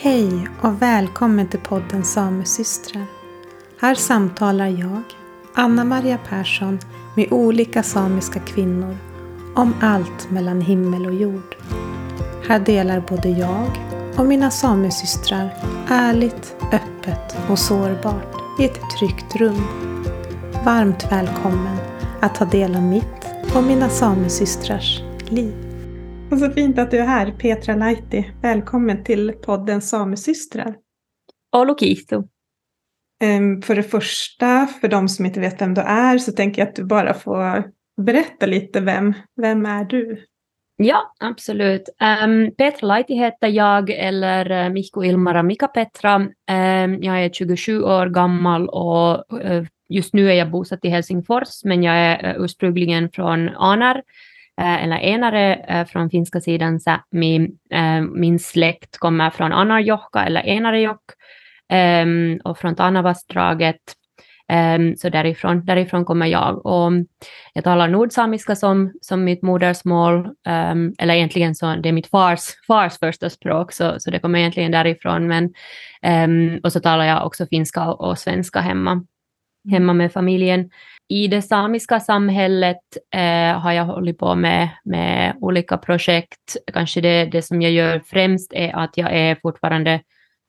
Hej och välkommen till podden Samesystrar. Här samtalar jag, Anna Maria Persson, med olika samiska kvinnor om allt mellan himmel och jord. Här delar både jag och mina samesystrar ärligt, öppet och sårbart i ett tryggt rum. Varmt välkommen att ta del av mitt och mina samesystrars liv. Och så fint att du är här, Petra Laiti. Välkommen till podden Samesystrar. Olokito. Um, för det första, för de som inte vet vem du är, så tänker jag att du bara får berätta lite. Vem, vem är du? Ja, absolut. Um, Petra Laiti heter jag, eller uh, Mikko Ilmara Mika Petra. Um, jag är 27 år gammal och uh, just nu är jag bosatt i Helsingfors, men jag är uh, ursprungligen från Anar, Eh, eller enare eh, från finska sidan Sápmi. Eh, min släkt kommer från Anarjohka eller Enarejokk ehm, och från Tanavastraget. Ehm, så därifrån, därifrån kommer jag. Och jag talar nordsamiska som, som mitt modersmål, ehm, eller egentligen så det är mitt fars, fars första språk, så, så det kommer egentligen därifrån. Men, och så talar jag också finska och, och svenska hemma, hemma med familjen. I det samiska samhället eh, har jag hållit på med, med olika projekt. Kanske det, det som jag gör främst är att jag är fortfarande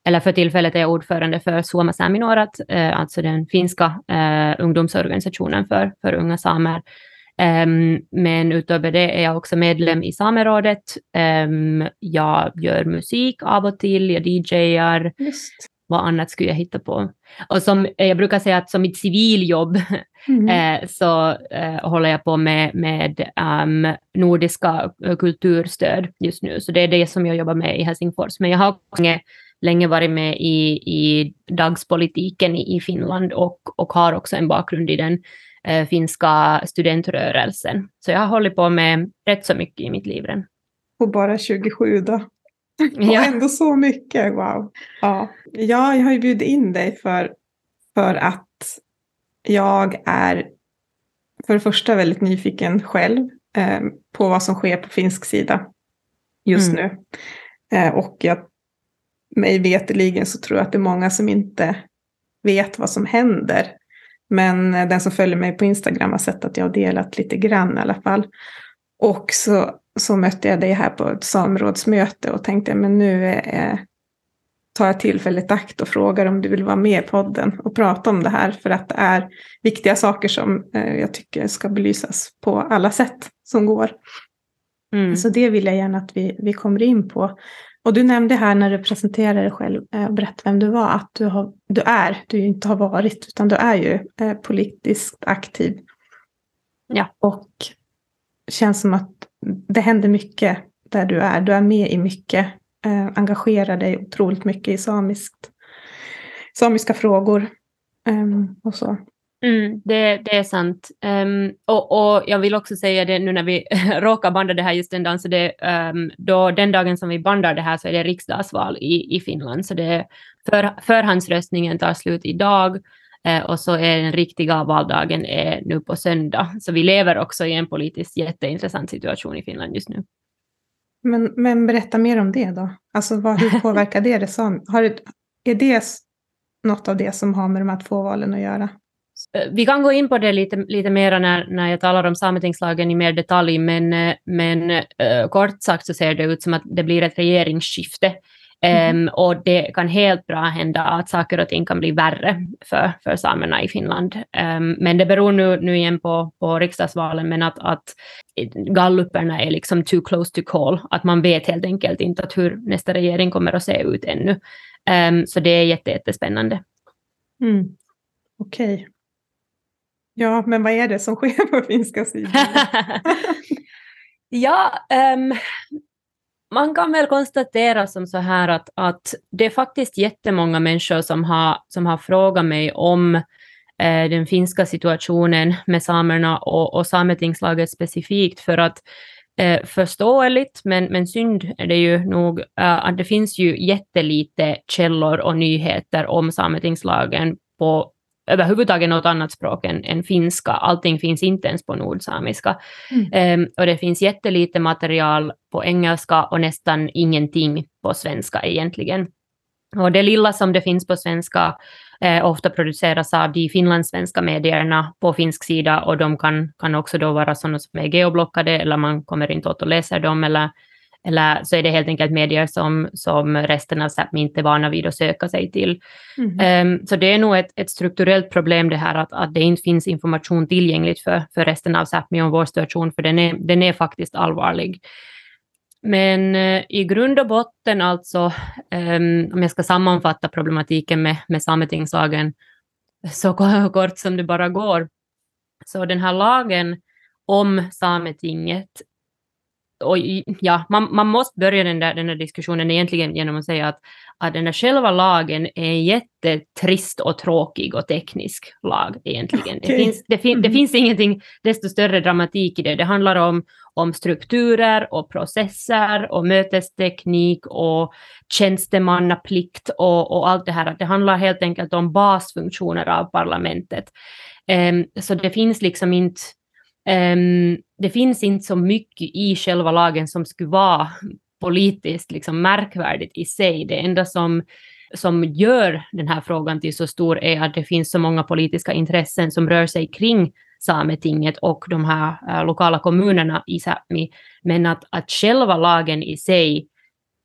eller för tillfället är jag ordförande för Suoma Saminoorat, eh, alltså den finska eh, ungdomsorganisationen för, för unga samer. Um, men utöver det är jag också medlem i Samerådet. Um, jag gör musik av och till, jag DJar. Just. Vad annat skulle jag hitta på? Och som jag brukar säga att som mitt civiljobb mm. eh, så eh, håller jag på med, med um, nordiska kulturstöd just nu. Så det är det som jag jobbar med i Helsingfors. Men jag har länge varit med i, i dagspolitiken i, i Finland och, och har också en bakgrund i den eh, finska studentrörelsen. Så jag har hållit på med rätt så mycket i mitt liv redan. Och bara 27 då? Ja. Och ändå så mycket, wow. Ja. ja, jag har ju bjudit in dig för, för att jag är för det första väldigt nyfiken själv eh, på vad som sker på finsk sida just mm. nu. Eh, och jag mig veteligen så tror jag att det är många som inte vet vad som händer. Men eh, den som följer mig på Instagram har sett att jag har delat lite grann i alla fall. Och så, så mötte jag dig här på ett samrådsmöte och tänkte men nu är, tar jag tillfället akt och frågar om du vill vara med i podden och prata om det här. För att det är viktiga saker som eh, jag tycker ska belysas på alla sätt som går. Mm. Så det vill jag gärna att vi, vi kommer in på. Och du nämnde här när du presenterade dig själv och eh, berättade vem du var, att du, har, du är, du inte har varit, utan du är ju eh, politiskt aktiv. Ja. Och känns som att det händer mycket där du är. Du är med i mycket, eh, engagerar dig otroligt mycket i samiskt, samiska frågor. Um, och så. Mm, det, det, är sant. Um, och, och, jag vill också säga det nu när vi råkar banda det här just den dagen, så det, um, då, den dagen som vi bandar det här så är det riksdagsval i, i Finland, så det för, förhandsröstningen tar slut idag och så är den riktiga valdagen är nu på söndag. Så vi lever också i en politiskt jätteintressant situation i Finland just nu. Men, men berätta mer om det då. Alltså vad, hur påverkar det det som? Har, är det något av det som har med de här två valen att göra? Eh, vi kan gå in på det lite, lite mer när, när jag talar om sametingslagen i mer detalj, men, eh, men kort sagt så ser det ut som att det blir ett regeringsskifte. Mm. Um, och det kan helt bra hända att saker och ting kan bli värre för, för samerna i Finland. Um, men det beror nu, nu igen på, på riksdagsvalen, men att, att galluperna är liksom too close to call. Att man vet helt enkelt inte att hur nästa regering kommer att se ut ännu. Um, så det är jättespännande. Mm. Okej. Okay. Ja, men vad är det som sker på finska sidan? ja, um, man kan väl konstatera som så här att, att det är faktiskt jättemånga människor som har, som har frågat mig om eh, den finska situationen med samerna och, och sametingslaget specifikt för att eh, förståeligt, men, men synd är det ju nog eh, att det finns ju jättelite källor och nyheter om sametingslagen på överhuvudtaget något annat språk än, än finska. Allting finns inte ens på nordsamiska. Mm. Um, och det finns jättelite material på engelska och nästan ingenting på svenska egentligen. Och det lilla som det finns på svenska eh, ofta produceras av de finlandssvenska medierna på finsk sida och de kan, kan också då vara sådana som är geoblockade eller man kommer inte åt och läser dem eller, eller så är det helt enkelt medier som, som resten av Sápmi inte är vana vid att söka sig till. Mm. Um, så det är nog ett, ett strukturellt problem det här att, att det inte finns information tillgängligt för, för resten av Sápmi om vår situation, för den är, den är faktiskt allvarlig. Men eh, i grund och botten alltså, um, om jag ska sammanfatta problematiken med, med sametingslagen så kort som det bara går, så den här lagen om Sametinget och ja, man, man måste börja den där, den där diskussionen egentligen genom att säga att, att den där själva lagen är en jättetrist och tråkig och teknisk lag egentligen. Okay. Det, finns, det, fin, det mm. finns ingenting desto större dramatik i det. Det handlar om, om strukturer och processer och mötesteknik och tjänstemannaplikt och, och allt det här. Det handlar helt enkelt om basfunktioner av parlamentet. Um, så det finns liksom inte Ehm, det finns inte så mycket i själva lagen som skulle vara politiskt liksom märkvärdigt i sig. Det enda som, som gör den här frågan till så stor är att det finns så många politiska intressen som rör sig kring Sametinget och de här uh, lokala kommunerna i Sápmi. Men att, att själva lagen i sig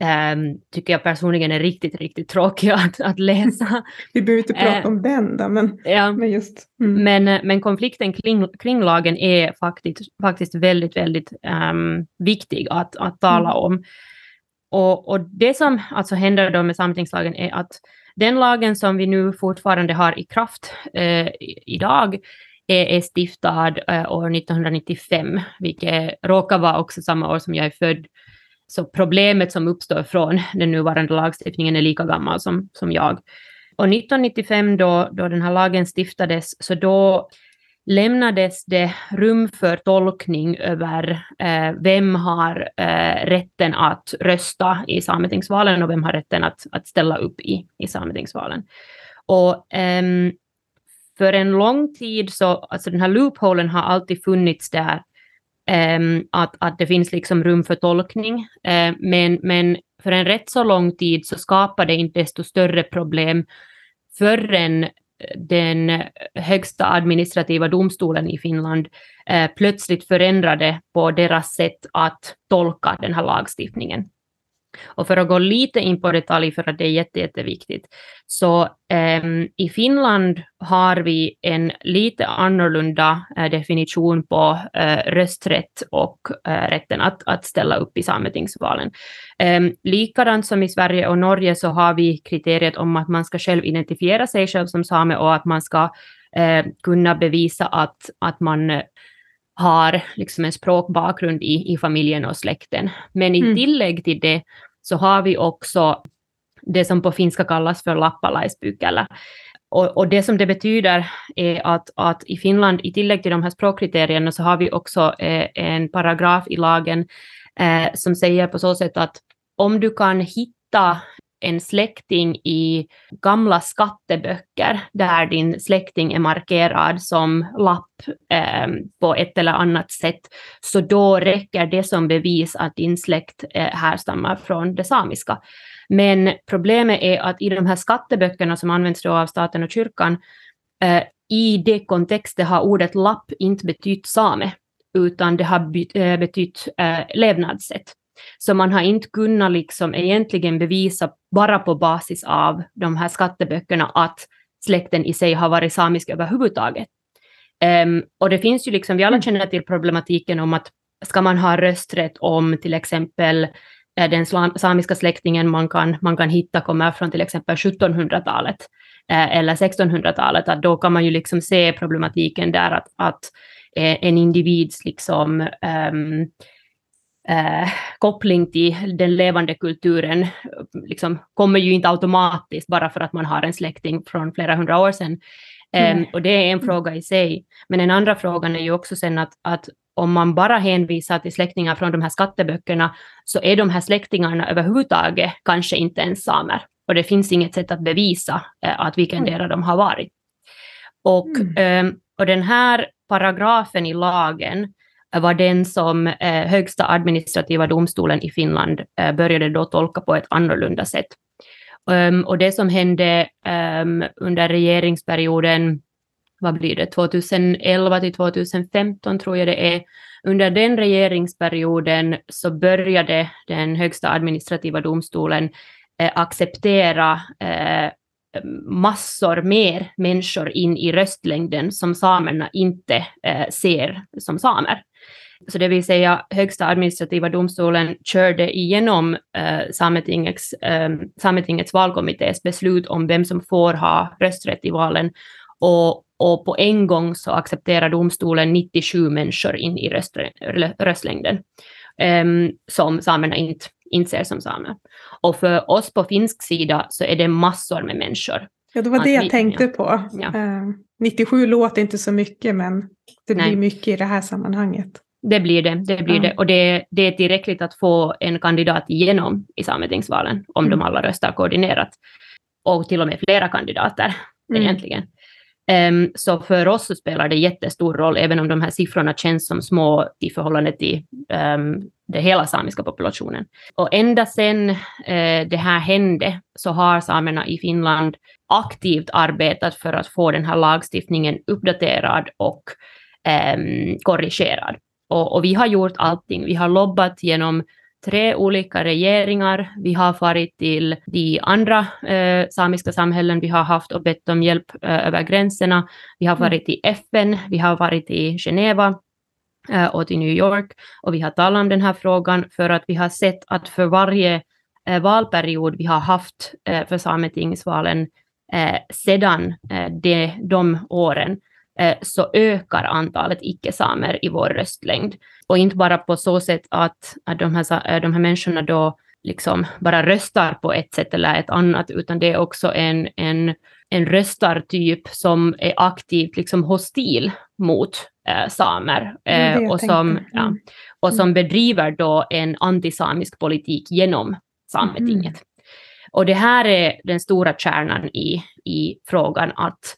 um, tycker jag personligen är riktigt, riktigt tråkig att, att läsa. Vi behöver inte prata uh, om den då, men, ja, men just. Mm. Men, men konflikten kring, kring lagen är faktiskt, faktiskt väldigt, väldigt um, viktig att, att tala mm. om. Och, och det som alltså händer då med samtingslagen är att den lagen som vi nu fortfarande har i kraft uh, idag är, är stiftad uh, år 1995, vilket råkar vara också samma år som jag är född. Så problemet som uppstår från den nuvarande lagstiftningen är lika gammal som, som jag. Och 1995 då, då den här lagen stiftades, så då lämnades det rum för tolkning över eh, vem har eh, rätten att rösta i sametingsvalen och vem har rätten att, att ställa upp i, i sametingsvalen. Och eh, för en lång tid så, alltså den här loopholen har alltid funnits där Ehm, att, att det finns liksom rum för tolkning. Ehm, men, men för en rätt så lång tid så skapar det inte desto större problem förrän eh, den högsta administrativa domstolen i Finland eh, plötsligt förändrade på deras sätt att tolka den här lagstiftningen. Och för att gå lite in på detalj, för att det är jätte, jätteviktigt, så um, i Finland har vi en lite annorlunda uh, definition på uh, rösträtt och uh, rätten att, att ställa upp i sametingsvalen. Um, likadant som i Sverige och Norge så har vi kriteriet om att man ska själv identifiera sig själv som same och att man ska kunna bevisa att, att man har liksom en språkbakgrund i, i familjen och släkten. Men i mm. tillägg till det så har vi också det som på finska kallas för lappalaispykälä. Och, och, det som det betyder är att, att i Finland, i tillägg till de här språkkriterierna, så har vi också eh, en paragraf i lagen eh, som säger på så sätt att om du kan hitta en släkting i gamla skatteböcker där din släkting är markerad som lapp eh, på ett eller annat sätt, så då räcker det som bevis att din släkt eh, härstammar från det samiska. Men problemet är att i de här skatteböckerna som används då av staten och kyrkan, eh, i det kontexten har ordet lapp inte betytt same, utan det har eh, betytt eh, levnadssätt. Så man har inte kunnat liksom egentligen bevisa bara på basis av de här skatteböckerna att släkten i sig har varit samisk överhuvudtaget. Um, och det finns ju liksom, vi alla mm. känner till problematiken om att ska man ha rösträtt om till exempel eh, den samiska släktingen man kan, man kan hitta kommer från till exempel 1700-talet eh, eller 1600-talet, att då kan man ju liksom se problematiken där att, att eh, en individs liksom um, eh, koppling till den levande kulturen liksom, kommer ju inte automatiskt bara för att man har en släkting från flera hundra år sedan. Mm. och det är en fråga i sig. Men den andra frågan är ju också sen att, att om man bara hänvisar till släktingar från de här skatteböckerna så är de här släktingarna överhuvudtaget kanske inte ens samer. Och det finns inget sätt att bevisa eh, att vilkendera de har varit. Och, mm. eh, och den här paragrafen i lagen var den som eh, högsta administrativa domstolen i Finland eh, började då tolka på ett annorlunda sätt. Um, och det som hände um, under regeringsperioden, vad blir det, 2011 till 2015 tror jag det är, under den regeringsperioden så började den högsta administrativa domstolen eh, acceptera eh, massor mer människor in i röstlängden som samerna inte eh, ser som samer. Så det vill säga högsta administrativa domstolen körde igenom eh, Sametingets, eh, Sametingets valkommittés beslut om vem som får ha rösträtt i valen och, och på en gång så accepterar domstolen 97 människor in i röst, röstlängden eh, som samerna inte, inte ser som samer. Och för oss på finsk sida så är det massor med människor. Ja, det var det jag tänkte på. Ja. Eh, 97 låter inte så mycket, men det blir Nej. mycket i det här sammanhanget. Det blir det, det blir det. Och det, det, är tillräckligt att få en kandidat igenom i sametingsvalen, om mm. de alla röstar koordinerat. Och till och med flera kandidater mm. egentligen. Um, så för oss så spelar det jättestor roll, även om de här siffrorna känns som små i förhållande till um, den hela samiska populationen. Och ända sedan uh, det här hände så har samerna i Finland aktivt arbetat för att få den här lagstiftningen uppdaterad och um, korrigerad. Och, och, vi har gjort allting. Vi har lobbat genom tre olika regeringar. Vi har farit till de andra eh, samiska samhällen vi har haft och bett om hjälp eh, över gränserna. Vi har varit i FN, vi har varit i Geneva eh, och till New York och vi har talat om den här frågan för att vi har sett att för varje eh, valperiod vi har haft eh, för Sametingsvalen eh, sedan de, de åren så ökar antalet icke-samer i vår röstlängd. Och inte bara på så sätt att, att de, här, eh, de här människorna då liksom bara röstar på ett sätt eller ett annat, utan det är också en, en, en röstartyp som är aktivt liksom hostil mot äh, samer äh, och, som, ja, mm. och som mm. bedriver då en antisamisk politik genom Sametinget. Mm. Och det här är den stora kärnan i, i frågan att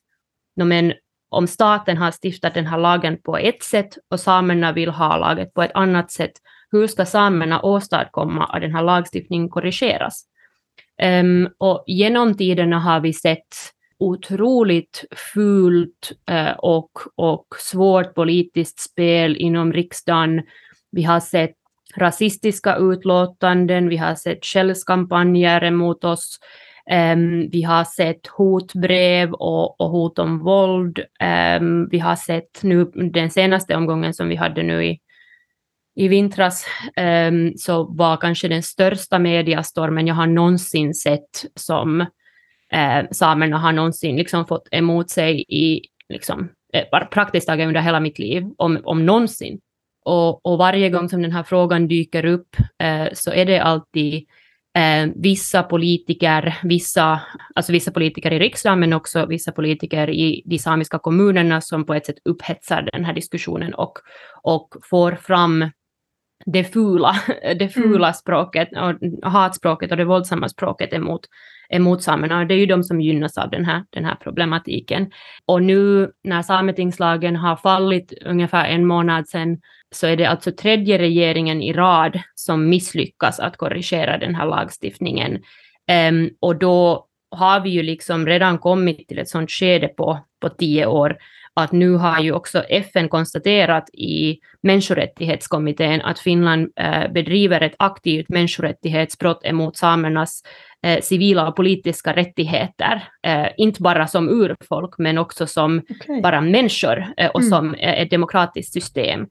men, om staten har stiftat den här lagen på ett sätt och samerna vill ha laget på ett annat sätt, hur ska samerna åstadkomma att den här lagstiftningen korrigeras? Um, och genom tiderna har vi sett otroligt fult uh, och, och svårt politiskt spel inom riksdagen. Vi har sett rasistiska utlåtanden, vi har sett skällskampanjer mot oss, Um, vi har sett hotbrev och, och hot om våld. Um, vi har sett nu den senaste omgången som vi hade nu i, i vintras um, så var kanske den största mediastormen jag har någonsin sett som uh, samerna har någonsin liksom fått emot sig i liksom, eh, praktiskt taget under hela mitt liv, om, om någonsin. Och, och varje gång som den här frågan dyker upp uh, så är det alltid eh, vissa politiker, vissa, alltså vissa politiker i riksdagen, men också vissa politiker i de samiska kommunerna som på ett sätt upphetsar den här diskussionen och, och får fram det fula, det fula mm. språket och hatspråket och det våldsamma språket emot, emot samerna. Det är ju de som gynnas av den här, den här problematiken. Och nu när sametingslagen har fallit ungefär en månad sedan så är det alltså tredje regeringen i rad som misslyckas att korrigera den här lagstiftningen. Um, och då har vi ju liksom redan kommit till ett sånt skede på, på tio år att nu har ju också FN konstaterat i människorättighetskommittén att Finland eh, bedriver ett aktivt människorättighetsbrott emot samernas eh, civila och politiska rättigheter, eh, inte bara som urfolk men också som okay. bara människor och mm. som ett demokratiskt system.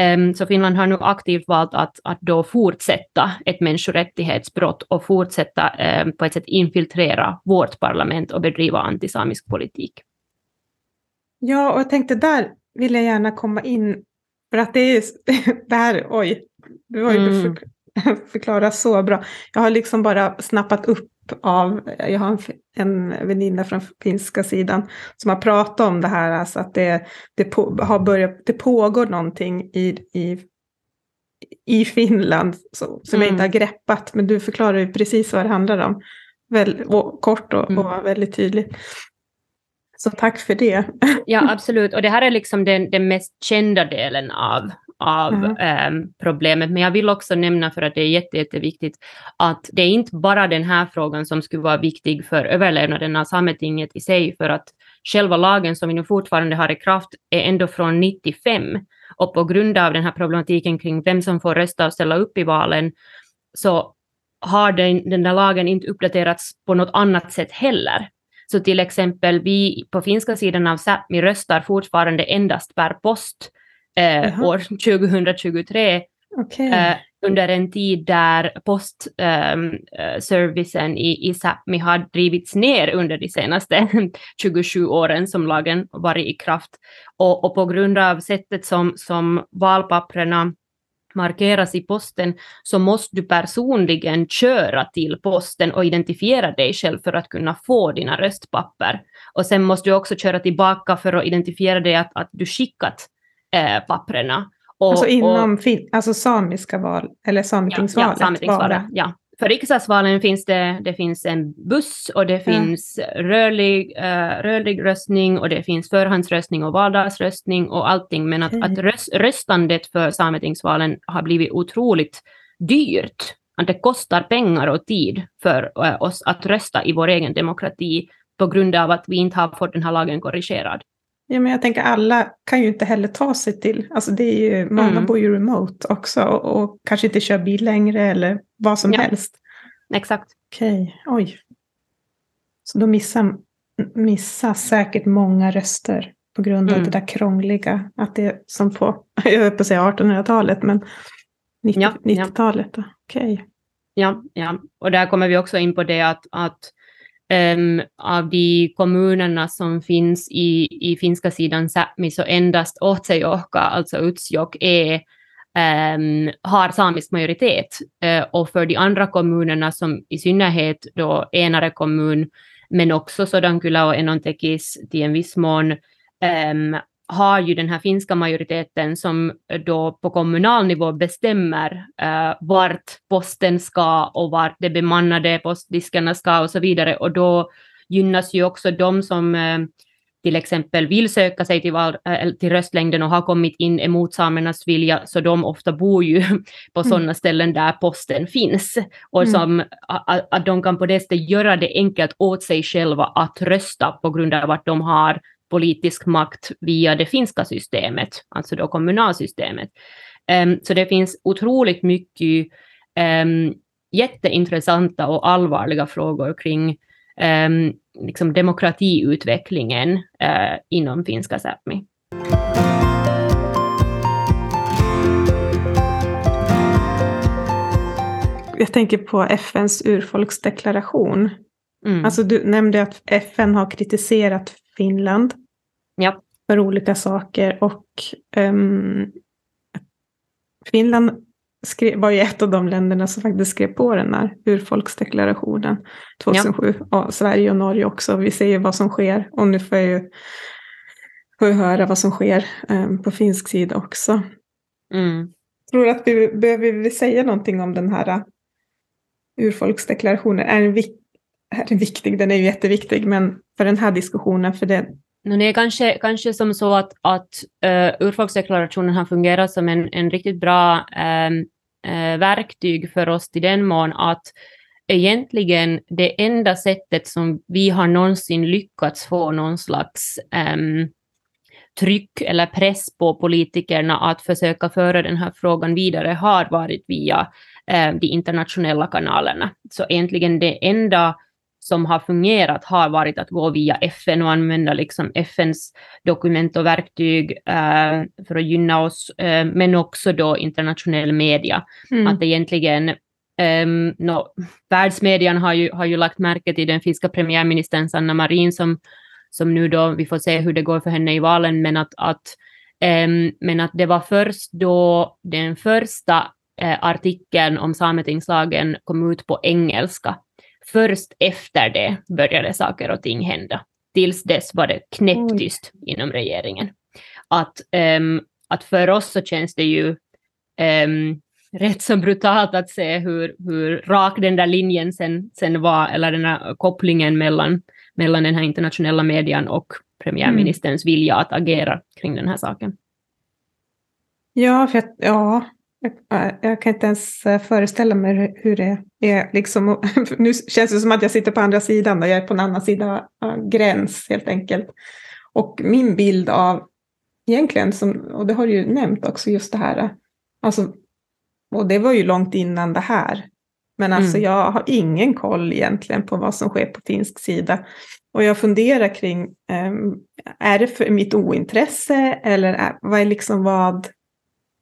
Um, så Finland har nu aktivt valt att, att då fortsätta ett människorättighetsbrott och fortsätta um, på ett sätt infiltrera vårt parlament och bedriva antisamisk politik. Ja, och jag tänkte där vill jag gärna komma in, för att det är det här, oj, du har ju mm. förklarat så bra. Jag har liksom bara snappat upp av, jag har en, en väninna från finska sidan som har pratat om det här, alltså att det, det, på, har börjat, det pågår någonting i, i, i Finland så, som mm. jag inte har greppat, men du förklarar ju precis vad det handlar om. Väl, och, kort och, mm. och väldigt tydligt. Så tack för det. Ja, absolut. Och det här är liksom den, den mest kända delen av, av mm. eh, problemet. Men jag vill också nämna, för att det är jätte, jätteviktigt, att det är inte bara den här frågan som skulle vara viktig för överlevnaden av Sametinget i sig, för att själva lagen som vi nu fortfarande har i kraft är ändå från 95. Och på grund av den här problematiken kring vem som får rösta och ställa upp i valen, så har den, den där lagen inte uppdaterats på något annat sätt heller. Så till exempel vi på finska sidan av Sápmi röstar fortfarande endast per post eh, år 2023. Okay. Eh, under en tid där postservicen ehm, eh, i, i Sápmi har drivits ner under de senaste 27 åren som lagen varit i kraft. Och, och på grund av sättet som, som valpapperna markeras i posten så måste du personligen köra till posten och identifiera dig själv för att kunna få dina röstpapper. Och sen måste du också köra tillbaka för att identifiera dig att, att du skickat eh, papperna. Och, alltså inom och, alltså samiska val, eller sametingsvalet? Ja, ja sametingsvalet, ja. För riksdagsvalen finns det, det finns en buss och det finns mm. rörlig, uh, rörlig röstning och det finns förhandsröstning och valdagsröstning och allting. Men att, mm. att röst, röstandet för sametingsvalen har blivit otroligt dyrt. Att det kostar pengar och tid för uh, oss att rösta i vår egen demokrati på grund av att vi inte har fått den här lagen korrigerad. Ja, men jag tänker alla kan ju inte heller ta sig till, alltså det är ju, många mm. bor ju remote också och, och, kanske inte kör bil längre eller vad som ja. helst. Exakt. Okej, okay. oj. Så då missar, missar säkert många röster på grund av mm. det där krångliga, att det är som på, jag höll på att säga 1800-talet, men 90, ja, 90-talet. Ja. Okej. Okay. Ja, ja, och där kommer vi också in på det att, att Um, av de kommunerna som finns i, i finska sidan Sápmi så endast Otsejohka, alltså Utsjok, är, um, har samisk majoritet. Uh, och för de andra kommunerna som i synnerhet då Enare kommun, men också Sodankylä och Enontekis till en viss mån, um, har ju den här finska majoriteten som då på kommunal nivå bestämmer uh, vart posten ska och vart de bemannade postdiskarna ska och så vidare. Och då gynnas ju också de som uh, till exempel vill söka sig till, val, äh, till röstlängden och har kommit in emot samernas vilja, så de ofta bor ju på mm. sådana ställen där posten finns. Och mm. som, att, att de kan på det sättet göra det enkelt åt sig själva att rösta på grund av att de har politisk makt via det finska systemet, alltså då kommunalsystemet. Um, så det finns otroligt mycket um, jätteintressanta och allvarliga frågor kring um, liksom demokratiutvecklingen uh, inom finska Sápmi. Jag tänker på FNs urfolksdeklaration. Mm. Alltså du nämnde att FN har kritiserat Finland. Ja. För olika saker. Och um, Finland skrev, var ju ett av de länderna som faktiskt skrev på den här urfolksdeklarationen 2007. Ja. Och Sverige och Norge också. Vi ser ju vad som sker. Och nu får jag ju får jag höra vad som sker um, på finsk sida också. Mm. Tror du att vi behöver vi säga någonting om den här uh, urfolksdeklarationen? Är den, är den viktig? Den är ju jätteviktig, men för den här diskussionen, för det... No, det är kanske, kanske som så att, att uh, urfolksdeklarationen har fungerat som en, en riktigt bra um, uh, verktyg för oss i den mån att egentligen det enda sättet som vi har någonsin lyckats få någon slags um, tryck eller press på politikerna att försöka föra den här frågan vidare har varit via eh, de internationella kanalerna. Så egentligen det enda som har fungerat har varit att gå via FN och använda liksom FNs dokument och verktyg uh, för att gynna oss, uh, men också då internationell media. Mm. Att egentligen um, no, världsmedian har ju, har ju lagt märke till den finska premiärministern Sanna Marin som, som nu då, vi får se hur det går för henne i valen, men att, att, um, men att det var först då den första uh, artikeln om sametingslagen kom ut på engelska Först efter det började saker och ting hända. Tills dess var det knäpptyst mm. inom regeringen. Att, um, att för oss så känns det ju um, rätt så brutalt att se hur, hur rak den där linjen sen, sen var, eller den här kopplingen mellan, mellan den här internationella median och premiärministerns mm. vilja att agera kring den här saken. Ja, för jag, ja, jag, jag, kan inte ens eh, föreställa mig hur det är. Liksom, nu känns det som att jag sitter på andra sidan, och jag är på en annan sida gräns helt enkelt. Och min bild av, egentligen, som, och det har du ju nämnt också, just det här, alltså, och det var ju långt innan det här, men alltså mm. jag har ingen koll egentligen på vad som sker på finsk sida. Och jag funderar kring, um, är det för mitt ointresse eller är, vad är liksom vad,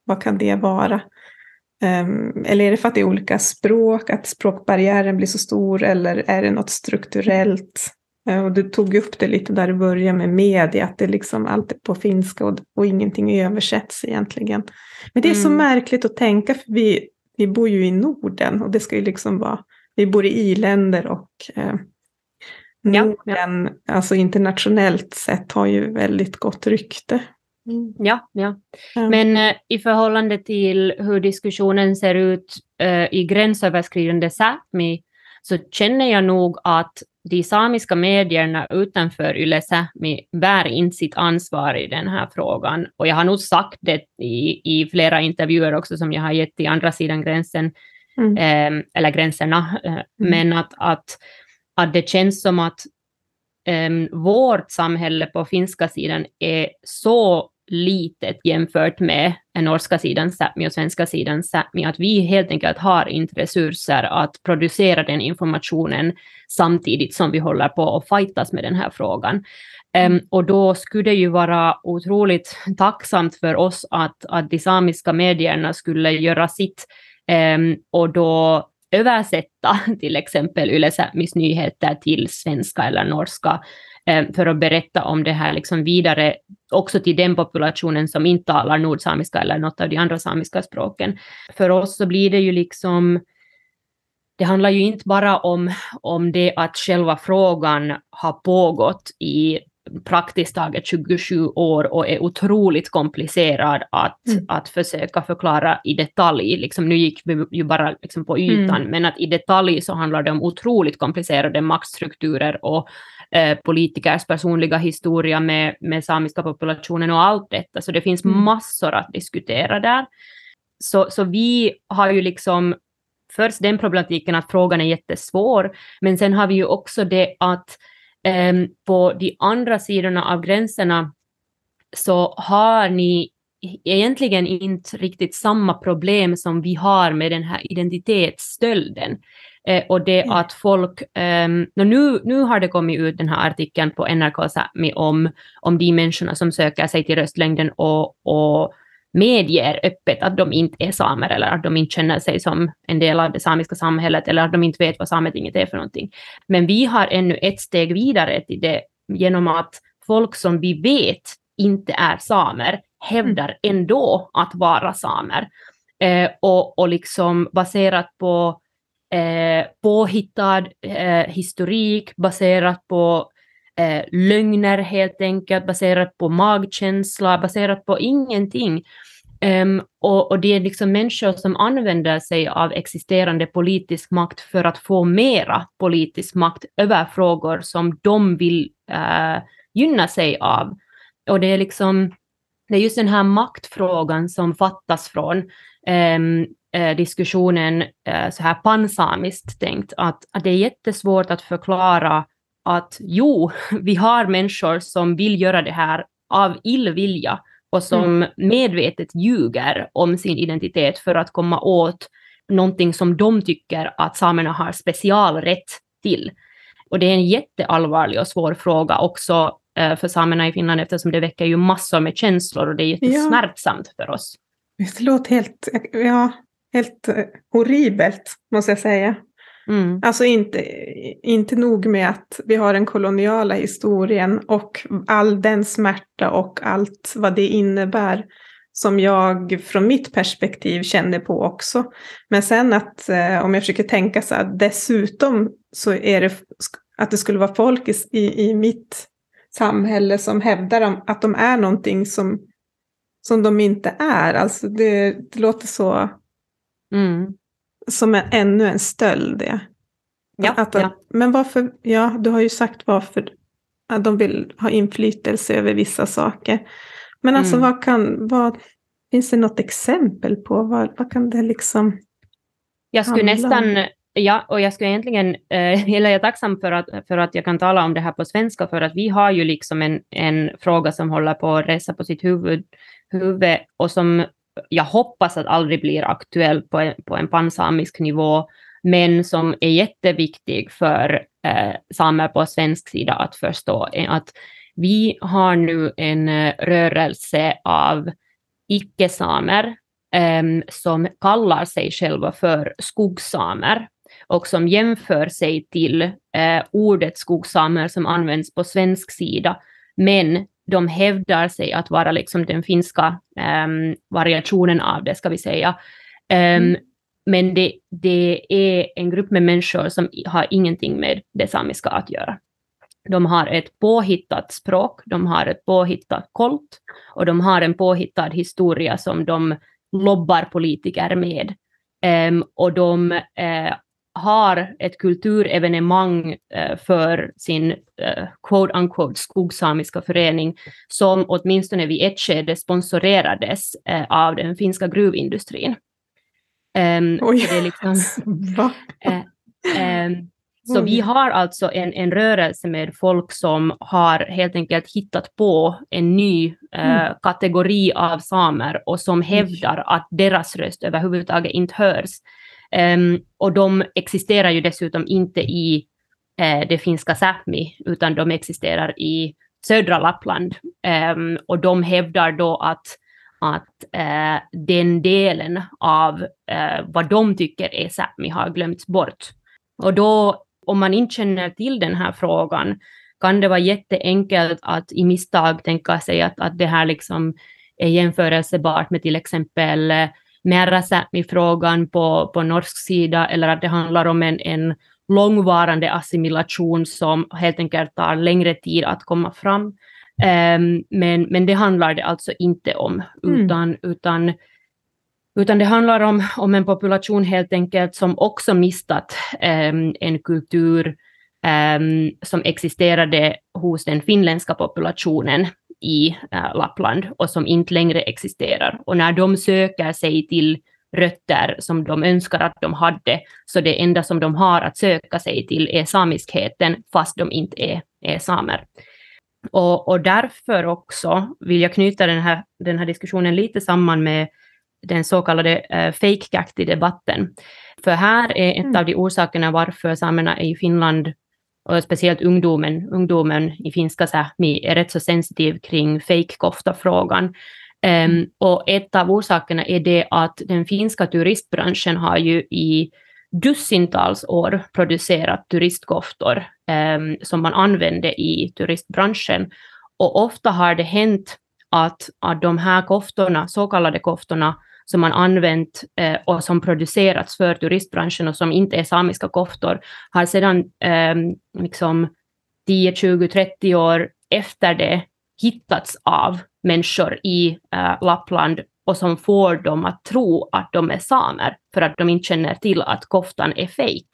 vad kan det vara? Um, eller är det för att det är olika språk, att språkbarriären blir så stor eller är det något strukturellt? Uh, och du tog upp det lite där i början med media, att det liksom allt är på finska och, och ingenting översätts egentligen. Men det är mm. så märkligt att tänka, för vi, vi bor ju i Norden och det ska ju liksom vara, vi bor i i-länder och eh, Norden, ja, ja. alltså internationellt sett, har ju väldigt gott rykte. Mm. Ja, ja. ja. Men eh, i förhållande till hur diskussionen ser ut eh, i gränsöverskridande Sápmi så känner jag nog att de samiska medierna utanför Yle Sápmi bär in sitt ansvar i den här frågan. Och jag har nog sagt det i, i flera intervjuer också som jag har gett i andra sidan gränsen, mm. eh, eller gränserna. Eh, mm. Men att, att, att det känns som att eh, vårt samhälle på finska sidan är så litet jämfört med den norska sidan Sápmi och svenska sidan Sápmi, att vi helt enkelt har inte resurser att producera den informationen samtidigt som vi håller på att fightas med den här frågan. Um, och då skulle det ju vara otroligt tacksamt för oss att, att de samiska medierna skulle göra sitt um, och då översätta till exempel Yle Sápmis nyheter till svenska eller norska Eh, för att berätta om det här liksom vidare, också till den populationen som inte talar nordsamiska eller något av de andra samiska språken. För oss så blir det ju liksom det handlar ju inte bara om, om det att själva frågan har pågått i praktiskt taget 27 år och är otroligt komplicerad att, mm. att försöka förklara i detalj. Liksom, nu gick vi ju bara liksom på ytan, mm. men att i detalj så handlar det om otroligt komplicerade maktstrukturer och eh, politikers personliga historia med, med samiska populationen och allt detta. Så det finns mm. massor att diskutera där. Så, så vi har ju liksom först den problematiken att frågan är jättesvår, men sen har vi ju också det att eh, på de andra sidorna av gränserna så har ni egentligen inte riktigt samma problem som vi har med den här identitetsstölden. Eh, och det att folk, um, nu, nu har det kommit ut den här artikeln på NRK Sápmi om, om de människorna som söker sig till röstlängden och, och medger öppet att de inte är samer eller att de inte känner sig som en del av det samiska samhället eller att de inte vet vad Sametinget är för någonting. Men vi har ännu ett steg vidare till det genom att folk som vi vet inte är samer hävdar mm. ändå att vara samer. Eh, och, och liksom baserat på eh, påhittad eh, historik baserat på eh, lögner helt enkelt, baserat på magkänsla, baserat på ingenting. Um, och, och, det är liksom människor som använder sig av existerande politisk makt för att få mera politisk makt över frågor som de vill uh, gynna sig av. Och det är liksom det är just den här maktfrågan som fattas från um, eh, diskussionen eh, så här pansamiskt tänkt, att, att det är jättesvårt att förklara att jo, vi har människor som vill göra det här av illvilja och som mm. medvetet ljuger om sin identitet för att komma åt någonting som de tycker att samerna har specialrätt till. Och det är en jätteallvarlig och svår fråga också eh, för samerna i Finland eftersom det väcker ju massor med känslor och det är jättesmärtsamt ja. för oss. Det låter helt, ja, helt eh, horribelt, måste jag säga. Mm. Alltså inte, inte nog med att vi har den koloniala historien och all den smärta och allt vad det innebär som jag från mitt perspektiv känner på också. Men sen att eh, om jag försöker tänka så här, dessutom så är det att det skulle vara folk i, i mitt samhälle som hävdar att de är någonting som, som de inte är. Alltså det, det låter så Mm. Som är ännu en stöld. Det. Ja, att, ja. Men varför, ja du har ju sagt varför att de vill ha inflytelse över vissa saker. Men alltså mm. vad kan, vad, Finns det något exempel på vad, vad kan det liksom Jag skulle nästan, ja, och jag skulle egentligen, eh, eller jag är tacksam för att, för att jag kan tala om det här på svenska, för att vi har ju liksom en, en fråga som håller på att resa på sitt huvud, huvud och som jag hoppas att aldrig blir aktuell på en, på en pansamisk nivå, men som är jätteviktig för eh, samer på svensk sida att förstå. är Att vi har nu en eh, rörelse av icke-samer eh, som kallar sig själva för skogssamer och som jämför sig till eh, ordet skogssamer som används på svensk sida, men de hävdar sig att vara liksom den finska um, variationen av det, ska vi säga. Um, mm. Men det, det är en grupp med människor som har ingenting med det samiska att göra. De har ett påhittat språk, de har ett påhittat kolt och de har en påhittad historia som de lobbar politiker med. Um, och de uh, har ett kulturevenemang uh, för sin uh, quote unquote skogsamiska förening som åtminstone vid ett skede sponsorerades av den finska gruvindustrin. Um, Oj, det är liksom, va? Um, så vi har alltså en, en rörelse med folk som har helt enkelt hittat på en ny eh, mm. kategori av samer och som hävdar att deras röst överhuvudtaget inte hörs. Um, och de existerar ju dessutom inte i eh, det finska Sápmi, utan de existerar i södra Lappland. Um, och de hävdar då att, att eh, den delen av eh, vad de tycker är Sápmi har glömts bort. Och då om man inte känner till den här frågan kan det vara jätteenkelt att i misstag tänka sig att, att det här liksom är jämförelsebart med till exempel eh, Merrasämi-frågan på, på norsk sida eller att det handlar om en, en långvarande assimilation som helt enkelt tar längre tid att komma fram. Um, men, men det handlar det alltså inte om, mm. utan, utan utan det handlar om, om en population helt enkelt som också mistat um, en kultur um, som existerade hos den finländska populationen i uh, Lappland och som inte längre existerar. Och när de söker sig till rötter som de önskar att de hade, så det enda som de har att söka sig till är samiskheten, fast de inte är, är samer. Och, och därför också vill jag knyta den här, den här diskussionen lite samman med den så kallade uh, fake-kakti-debatten. För här är ett mm. av de orsakerna varför samerna i Finland, och speciellt ungdomen, ungdomen i finska Sápmi är rätt så sensitiv kring fake-kofta-frågan. Um, och ett av orsakerna är det att den finska turistbranschen har ju i dussintals år producerat turistkoftor um, som man använde i turistbranschen. Och ofta har det hänt att, att de här koftorna, så kallade koftorna, som man använt eh, och som producerats för turistbranschen och som inte är samiska koftor, har sedan eh, liksom 10, 20, 30 år efter det hittats av människor i eh, Lappland och som får dem att tro att de är samer för att de inte känner till att koftan är fejk.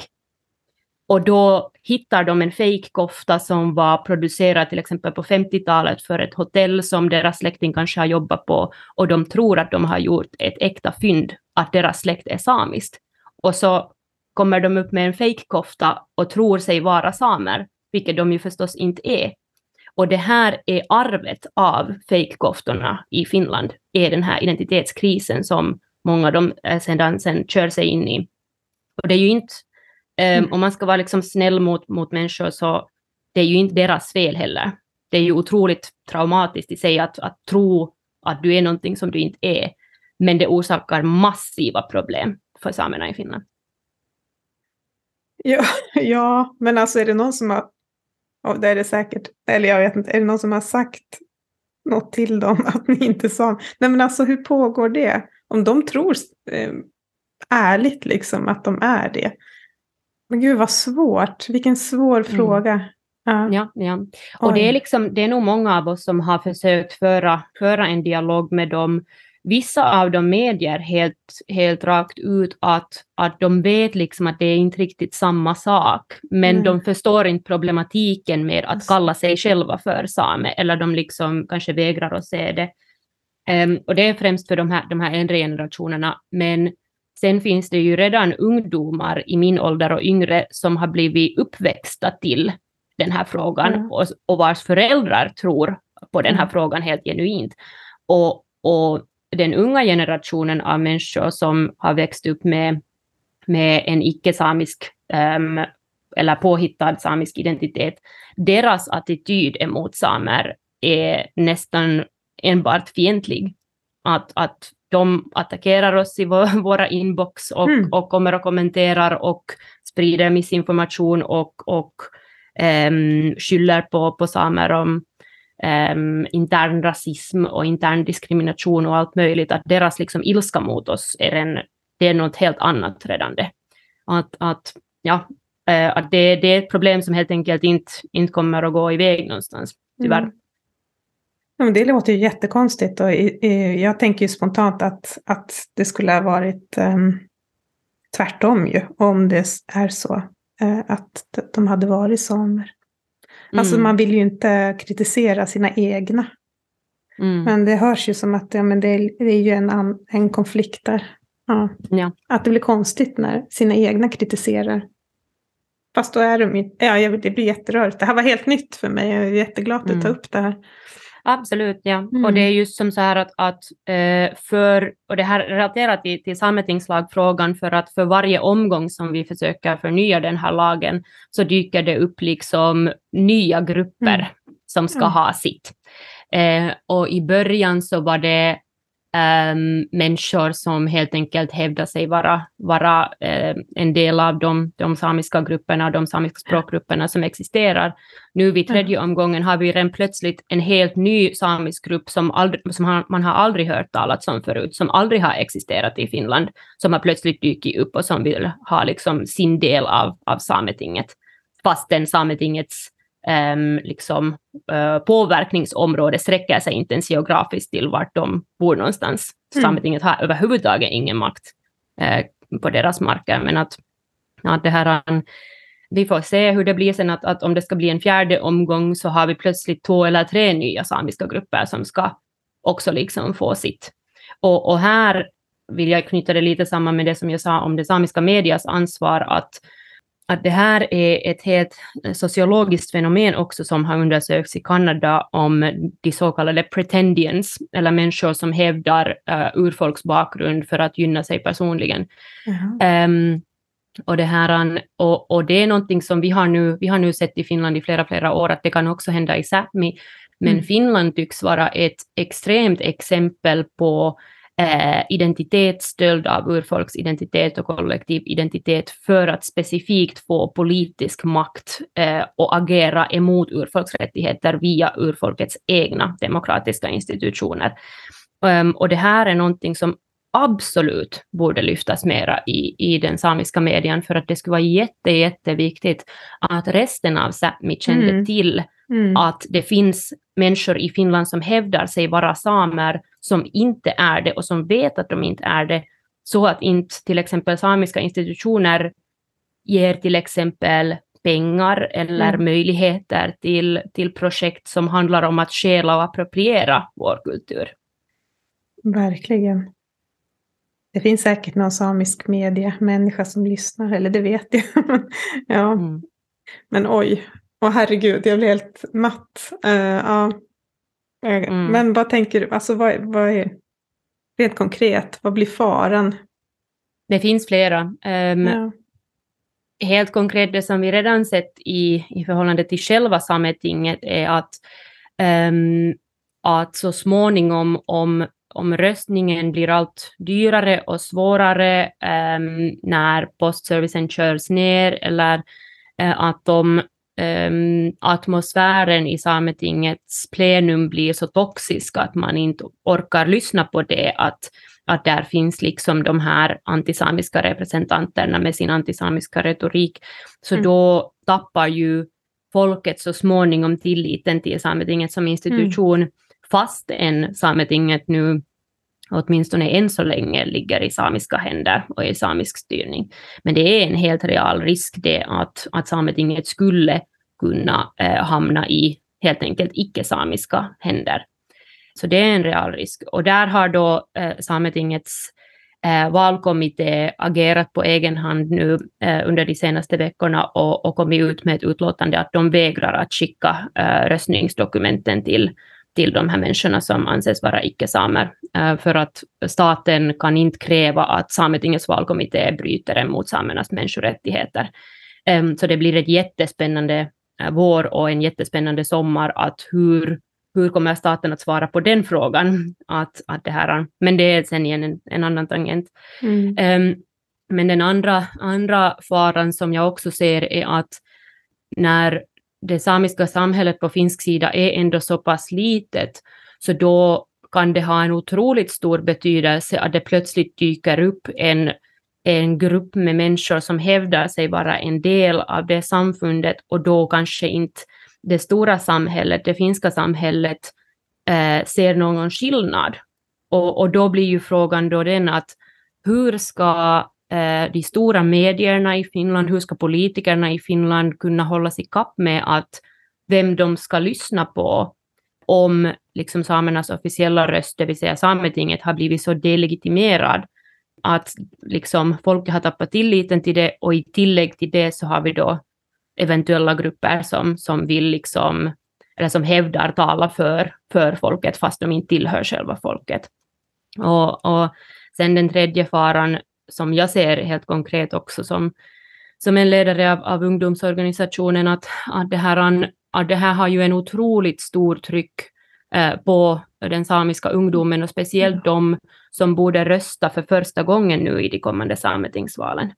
Och då hittar de en fejkkofta som var producerad till exempel på 50-talet för ett hotell som deras släkting kanske har jobbat på och de tror att de har gjort ett äkta fynd, att deras släkt är samiskt. Och så kommer de upp med en fejkkofta och tror sig vara samer, vilket de ju förstås inte är. Och det här är arvet av fejkkoftorna i Finland, är den här identitetskrisen som många av dem eh, sedan sen kör sig in i. Och det är ju inte Um, Om man ska vara liksom snäll mot, mot människor så det är ju inte deras fel heller. Det är ju otroligt traumatiskt i sig att, att tro att du är någonting som du inte är. Men det orsakar massiva problem för samerna i Finland. Ja, ja, men alltså är det någon som har, och det är det säkert, eller jag vet inte, är det någon som har sagt något till dem att ni inte sa, nej men alltså hur pågår det? Om de tror eh, ärligt liksom att de är det, men gud vad svårt, vilken svår mm. fråga. Ja, ja. ja. Och det är, liksom, det är nog många av oss som har försökt föra, föra en dialog med dem. Vissa av dem medger helt, helt rakt ut att, att de vet liksom att det är inte riktigt samma sak, men mm. de förstår inte problematiken med att kalla sig själva för same, eller de liksom kanske vägrar att se det. Um, och det är främst för de här, de här äldre generationerna, men sen finns det ju redan ungdomar i min ålder och yngre som har blivit uppväxta till den här frågan mm. och, och vars föräldrar tror på den här mm. frågan helt genuint. Och, och den unga generationen av människor som har växt upp med, med en icke-samisk um, eller påhittad samisk identitet, deras attityd emot samer är nästan enbart fientlig. Att, att de attackerar oss i vår, våra inbox och, mm. och kommer och kommenterar och sprider missinformation och, och um, skyller på, på samer om um, intern rasism och intern diskrimination och allt möjligt, att deras liksom ilska mot oss är, en, det är något helt annat redan det. Att, att, ja, uh, att det, det är ett problem som helt enkelt inte, inte kommer att gå iväg någonstans, tyvärr. Mm. Ja, men det låter ju jättekonstigt och jag tänker ju spontant att, att det skulle ha varit um, tvärtom ju, om det är så uh, att de hade varit samer. Alltså mm. man vill ju inte kritisera sina egna. Mm. Men det hörs ju som att ja, men det, är, det är ju en, en konflikt där. Ja. ja. Att det blir konstigt när sina egna kritiserar. Fast då är de ju, ja det blir jätterörigt. Det här var helt nytt för mig, jag är jätteglad att mm. tar upp det här. Absolut, ja. Mm. Och det är just som så här att, att eh, för, och det här relaterat till, till sametingslagfrågan, för att för varje omgång som vi försöker förnya den här lagen så dyker det upp liksom nya grupper mm. som ska mm. ha sitt. Eh, och i början så var det um, människor som helt enkelt hävdar sig vara, vara uh, en del av de, de samiska grupperna, de samiska språkgrupperna som existerar. Nu vid tredje omgången har vi redan plötsligt en helt ny samisk grupp som, aldrig, som har, man har aldrig hört talas om förut, som aldrig har existerat i Finland, som har plötsligt dykt upp och som vill ha liksom sin del av, av Sametinget. Fastän Sametingets liksom, uh, påverkningsområde sträcker sig inte ens geografiskt till vart de bor någonstans. Mm. Sametinget har överhuvudtaget ingen makt uh, på deras marker, men att, att det här vi får se hur det blir sen, att, att om det ska bli en fjärde omgång så har vi plötsligt två eller tre nya samiska grupper som ska också liksom få sitt. Och, och här vill jag knyta det lite samman med det som jag sa om det samiska medias ansvar att att det här är ett helt sociologiskt fenomen också som har undersökts i Kanada om de så kallade pretendians, eller människor som hävdar uh, urfolksbakgrund för att gynna sig personligen. Um, och, det här, och, och, det är någonting som vi har, nu, vi har nu sett i Finland i flera, flera år, att det kan också hända i Sápmi, men mm. Finland tycks vara ett extremt exempel på eh, identitetsstöld av urfolksidentitet och kollektiv identitet för att specifikt få politisk makt eh, och agera emot urfolksrättigheter via urfolkets egna demokratiska institutioner. Um, och det här är någonting som absolut borde lyftas mera i, i den samiska medien för att det skulle vara jätte, jätteviktigt att resten av Sápmi kände mm. till mm. att det finns människor i Finland som hävdar sig vara samer som inte är det och som vet att de inte är det, så att inte till exempel samiska institutioner ger till exempel pengar eller mm. möjligheter till, till projekt som handlar om att stjäla och appropriera vår kultur. Verkligen. Det finns säkert någon samisk mediemänniska som lyssnar, eller det vet jag. ja. Mm. Men oj, åh herregud, jag blir helt matt. Uh, ja. Mm. Men vad tänker du, alltså vad, vad är rent konkret, vad blir faran? Det finns flera. Um, ja. Helt konkret, det som vi redan sett i, i förhållande till själva Sametinget är att, um, att så småningom om, om röstningen blir allt dyrare och svårare um, när postservicen körs ner eller uh, att de um, atmosfären i Sametingets plenum blir så toxisk att man inte orkar lyssna på det, att, att där finns liksom de här antisamiska representanterna med sin antisamiska retorik. Så mm. då tappar ju folket så småningom tilliten till Sametinget som institution, mm. fast än Sametinget nu åtminstone än så länge ligger i samiska händer och i samisk styrning. Men det är en helt real risk det att, att Sametinget skulle kunna eh, hamna i helt enkelt icke-samiska händer. Så det är en real risk. Och där har då eh, Sametingets eh, valkommitté agerat på egen hand nu eh, under de senaste veckorna och, och kommit ut med ett utlåtande att de vägrar att skicka eh, röstningsdokumenten till, till de här människorna som anses vara icke-samer. Eh, för att staten kan inte kräva att Sametingets valkommitté bryter emot samernas människorättigheter. Ehm, så det blir ett jättespännande vår och en jättespännande sommar att hur hur kommer staten att svara på den frågan? Att, att det här, men det är sen igen en, en annan tangent. Mm. Um, men den andra, andra faran som jag också ser är att när det samiska samhället på finsk sida är ändå så pass litet, så då kan det ha en otroligt stor betydelse att det plötsligt dyker upp en, en grupp med människor som hävdar sig vara en del av det samfundet och då kanske inte det stora samhället, det finska samhället, eh, ser någon skillnad. Och, och då blir ju frågan då den att hur ska eh, de stora medierna i Finland, hur ska politikerna i Finland kunna hålla sig kapp med att vem de ska lyssna på om liksom samernas officiella röst, det vill säga Sametinget, har blivit så delegitimerad att liksom folket har tappat tilliten till det och i tillägg till det så har vi då eventuella grupper som, som vill liksom, eller som hävdar tala för, för folket fast de inte tillhör själva folket. Och, och sen den tredje faran som jag ser helt konkret också som, som en ledare av, av ungdomsorganisationen att, att, det här, att det här har ju en otroligt stor tryck eh, på den samiska ungdomen och speciellt de som borde rösta för första gången nu i de kommande sametingsvalen.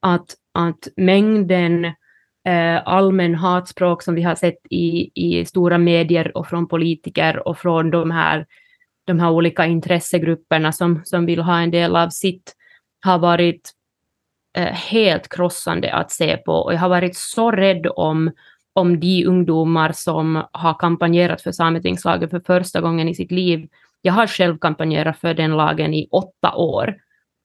Att, att mängden eh, allmän hatspråk som vi har sett i, i stora medier och från politiker och från de här, de här olika intressegrupperna som, som vill ha en del av sitt, har varit eh, helt krossande att se på. Och jag har varit så rädd om, om de ungdomar som har kampanjerat för Sametingslagen för första gången i sitt liv. Jag har själv kampanjerat för den lagen i åtta år.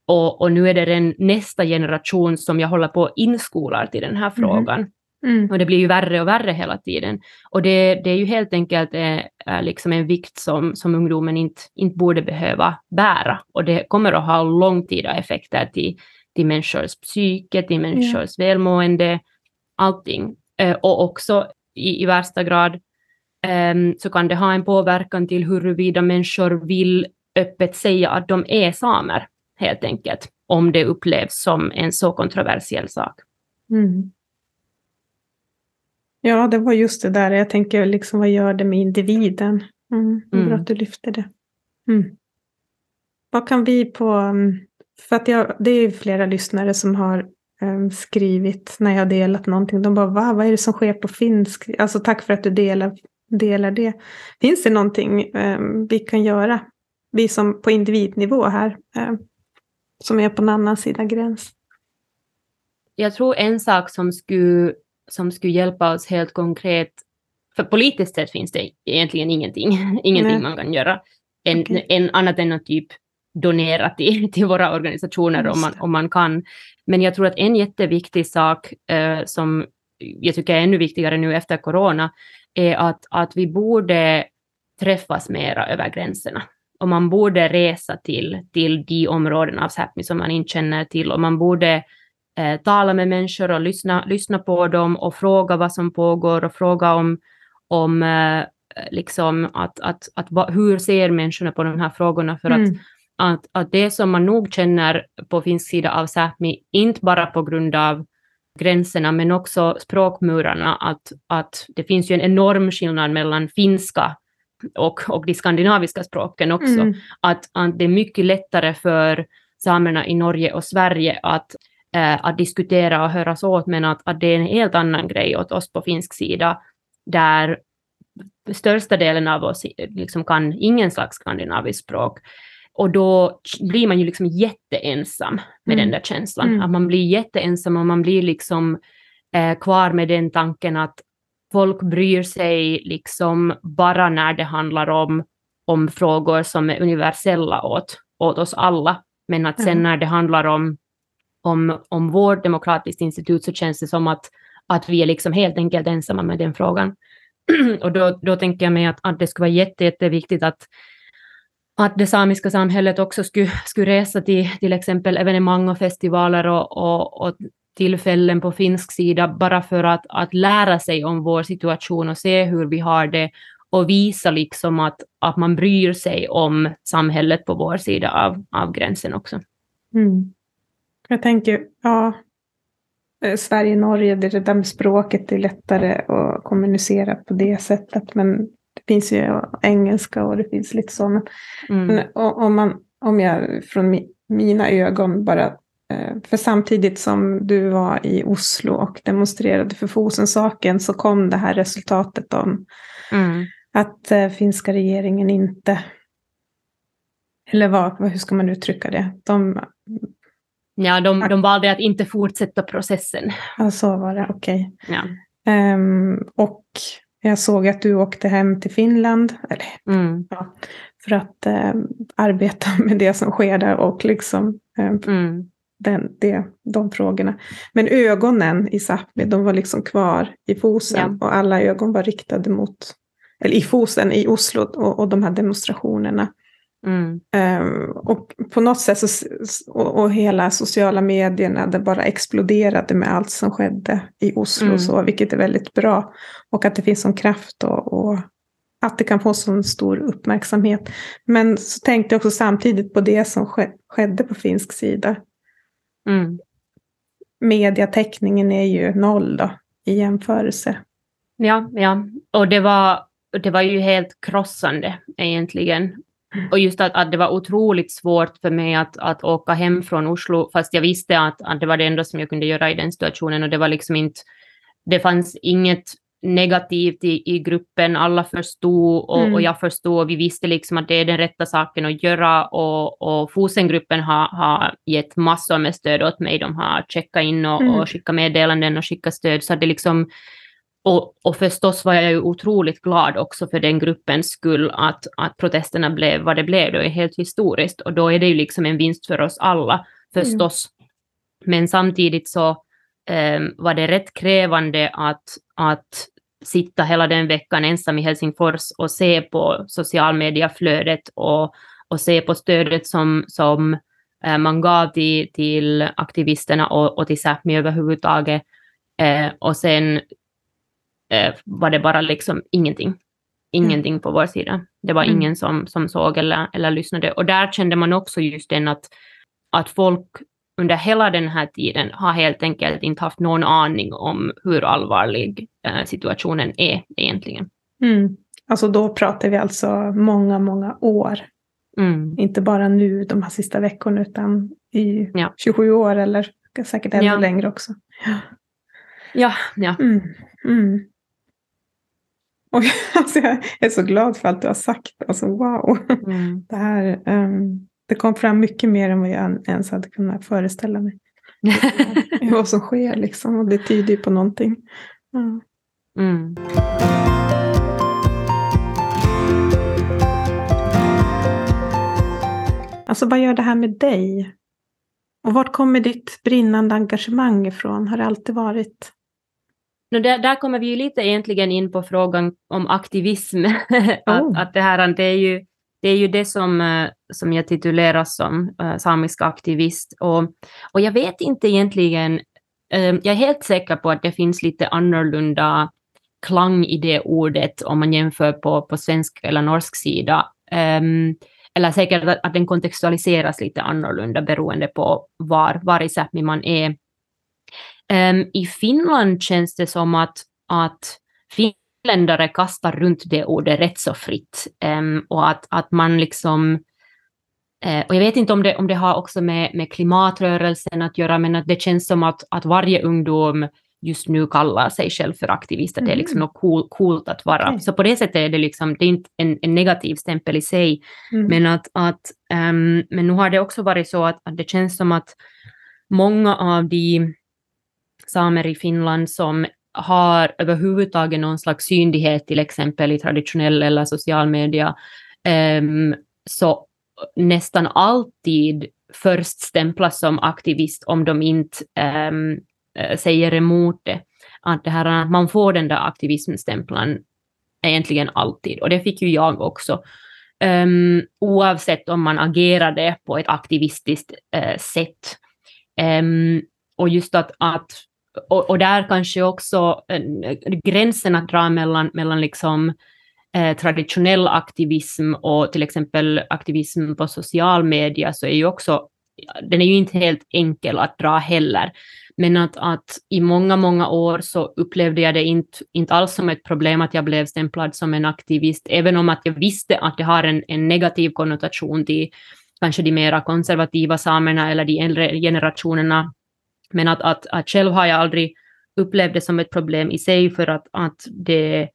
Och, och nu är det den nästa generation som jag håller på att inskolar till den här mm. frågan. Mm. Och det blir ju värre och värre hela tiden. Och det, det är ju helt enkelt eh, liksom en vikt som, som ungdomen inte, inte borde behöva bära. Och det kommer att ha långtida effekter till, till människors psyke, till människors mm. välmående, allting. Eh, och också i, i värsta grad eh, så kan det ha en påverkan till huruvida människor vill öppet säga att de är samer helt enkelt, om det upplevs som en så kontroversiell sak. Mm. Ja, det var just det där. Jag tänker liksom vad gör det med individen? Mm, är bra mm. att du lyfter det. Mm. Vad kan vi på... Mm, för att jag, det är flera lyssnare som har skrivit när jag delat någonting. De bara, Va, vad är det som sker på finsk? Alltså tack för att du delar, delar det. Finns det någonting um, vi kan göra? Vi som på individnivå här. Um, som är på en annan sida gräns. Jag tror en sak som skulle, som skulle hjälpa oss helt konkret, för politiskt sett finns det egentligen ingenting, ingenting Nej. man kan göra, en, okay. en, annat än att typ donera till, till våra organisationer om man, om man kan. Men jag tror att en jätteviktig sak eh, som jag tycker är ännu viktigare nu efter corona är att, att vi borde träffas mera över gränserna och man borde resa till, till de områden av Sápmi som man inte känner till och man borde eh, tala med människor och lyssna, lyssna på dem och fråga vad som pågår och fråga om, om eh, liksom att, att, att, hur ser människorna på de här frågorna för mm. att, att, att det som man nog känner på finsk sida av Sápmi, inte bara på grund av gränserna men också språkmurarna, att, att det finns ju en enorm skillnad mellan finska och, och de skandinaviska språken också. Mm. Att, att det är mycket lättare för samerna i Norge och Sverige att, äh, att diskutera och höras åt, men att, att det är en helt annan grej åt oss på finsk sida, där största delen av oss liksom kan ingen slags skandinaviskt språk. Och då blir man ju liksom jätteensam med mm. den där känslan. Mm. Att man blir jätteensam och man blir liksom eh, kvar med den tanken att, folk bryr sig liksom bara när det handlar om, om frågor som är universella åt, åt oss alla. Men att sen mm. när det handlar om, om, om vårt demokratiskt institut så känns det som att, att vi är liksom helt enkelt ensamma med den frågan. och då, då tänker jag mig att, att det skulle vara jätte, jätteviktigt att, att det samiska samhället också skulle, skulle resa till till exempel evenemang och festivaler och, och, och tillfällen på finsk sida bara för att, att lära sig om vår situation och se hur vi har det och visa liksom att, att man bryr sig om samhället på vår sida av, av gränsen också. Mm. Jag tänker, ja, eh, Sverige-Norge, det, det där med språket, det är lättare att kommunicera på det sättet. Men finns ju engelska och det finns lite sådana. Mm. om, man, om jag från mi, mina ögon bara eh, för samtidigt som du var i Oslo och demonstrerade för Fosen-saken så kom det här resultatet om mm. att eh, finska regeringen inte, eller vad, hur ska man uttrycka det, de Ja, de, de valde att inte fortsätta processen. Ja, så var det, okej. Okay. Ja. Um, och jag såg att du åkte hem till Finland, eller, mm. ja, för att um, arbeta med det som sker där och liksom um, mm. den, det, de frågorna. Men ögonen i Sápmi, de var liksom kvar i Fosen ja. och alla ögon var riktade mot, eller i Fosen, i Oslo och, och de här demonstrationerna. Mm. Um, och på något sätt så, och, och, hela sociala medierna, det bara exploderade med allt som skedde i Oslo, mm. så, vilket är väldigt bra. Och att det finns sån kraft och, och att det kan få sån stor uppmärksamhet. Men så tänkte jag också samtidigt på det som skedde på finsk sida. Mm. Mediatäckningen är ju noll då, i jämförelse. Ja, ja. och det var, det var ju helt krossande egentligen. Och just att, att det var otroligt svårt för mig att, att åka hem från Oslo, fast jag visste att, att det var det enda som jag kunde göra i den situationen. Och det var liksom inte, det fanns inget negativt i, i gruppen, alla förstod och, mm. och jag förstod. Och vi visste liksom att det är den rätta saken att göra. Och, och Fosengruppen har, har gett massor med stöd åt mig, de har checkat in och, mm. och skickat meddelanden och skickat stöd. Så det liksom och, och förstås var jag ju otroligt glad också för den gruppens skull att, att protesterna blev vad det blev. Det är helt historiskt och då är det ju liksom en vinst för oss alla förstås. Mm. Men samtidigt så um, var det rätt krävande att, att sitta hela den veckan ensam i Helsingfors och se på socialmediaflödet och, och se på stödet som, som uh, man gav till, till aktivisterna och, och till Sápmi överhuvudtaget. Uh, och sen eh, var det bara liksom ingenting. Ingenting mm. på vår sida. Det var mm. ingen som, som såg eller, eller lyssnade. Och där kände man också just den att, att folk under hela den här tiden har helt enkelt inte haft någon aning om hur allvarlig eh, situationen är egentligen. Mm. Alltså då pratar vi alltså många, många år. Mm. Inte bara nu de här sista veckorna utan i ja. 27 år eller säkert ännu ja. längre också. Ja, ja. Mm. Mm. Och, alltså, jag är så glad för allt du har sagt. Alltså, wow. Mm. Det, här, um, det kom fram mycket mer än vad jag ens hade kunnat föreställa mig. vad som sker liksom. Och det tyder ju på någonting. Mm. Mm. Alltså vad gör det här med dig? Och vart kommer ditt brinnande engagemang ifrån? Har det alltid varit? No, där, där kommer vi ju lite egentligen in på frågan om aktivism. att, oh. att det, här, det, är ju, det är ju det som, eh, som jag tituleras som uh, samisk aktivist. Och, och jag vet inte egentligen, uh, jag är helt säker på att det finns lite annorlunda klang i det ordet om man jämför på, på svensk eller norsk sida. Um, eller säkert att, att den kontextualiseras lite annorlunda beroende på var, var i Sápmi man är. Um, I Finland känns det som att, att finländare kastar runt det ordet rätt så fritt. Um, och att, att man liksom... Uh, och jag vet inte om det, om det har också med, med klimatrörelsen att göra, men att det känns som att, att varje ungdom just nu kallar sig själv för aktivist, att det är liksom mm. något cool, coolt att vara. Okay. Så på det sättet är det liksom, det är inte en, en negativ stämpel i sig, mm. men att, att um, men nu har det också varit så att, att det känns som att många av de samer i Finland som har överhuvudtaget någon slags synlighet, till exempel i traditionell eller social media, um, så nästan alltid först stämplas som aktivist om de inte um, säger emot det. Att det här, man får den där aktivismstämplan egentligen alltid. Och det fick ju jag också. Um, oavsett om man agerade på ett aktivistiskt uh, sätt. Um, och just att, att och, och, där kanske också eh, gränsen att dra mellan, mellan liksom, uh, traditionell aktivism och till exempel aktivism på social media så är ju också, den är ju inte helt enkel att dra heller. Men att, att i många, många år så upplevde jag det inte, inte alls som ett problem att jag blev stämplad som en aktivist, även om att jag visste att det har en, en negativ konnotation till kanske de mera konservativa samerna eller de äldre generationerna. Men att, att, att själv har jag aldrig upplevt det som ett problem i sig för att, att det,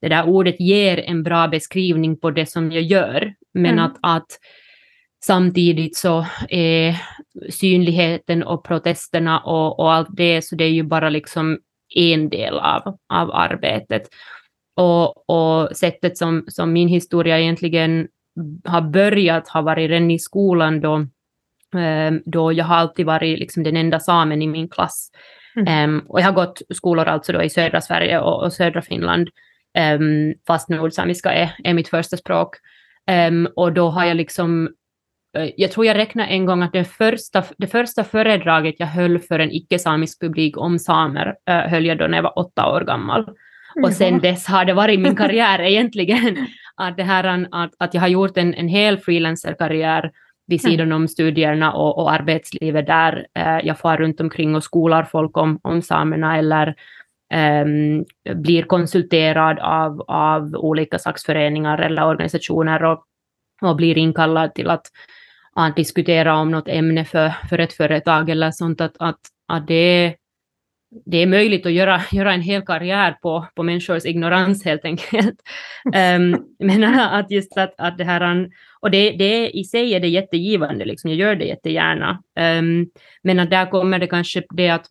det där ordet ger en bra beskrivning på det som jag gör. Men mm. att, att Samtidigt så är synligheten och protesterna och, och allt det, så det är ju bara liksom en del av, av arbetet. Och, och sättet som, som min historia egentligen har börjat har varit redan i skolan då, då jag har alltid varit liksom den enda samen i min klass. Mm. Um, och jag har gått skolor alltså då i södra Sverige och, och södra Finland, um, fast nordsamiska är, är mitt första språk. Och då har jag liksom Eh, jag tror jag räknar en gång att det första, det första föredraget jag höll för en icke-samisk publik om samer äh, höll jag då när jag var åtta år gammal. Och sen dess har det varit min karriär egentligen. Att, det här, att, att jag har gjort en, en hel frilanserkarriär vid sidan om studierna och, och arbetslivet där. Eh, jag far runt omkring och skolar folk om, om samerna eller ähm, blir konsulterad av, av olika slags föreningar eller organisationer och, och blir inkallad till att att diskutera om något ämne för, för ett företag eller sånt, att, att, att det, är, det är möjligt att göra, göra en hel karriär på, på människors ignorans helt enkelt. um, men att just att, att det här, och det, det i sig är det jättegivande, liksom, jag gör det jättegärna. Um, men att där kommer det kanske det att,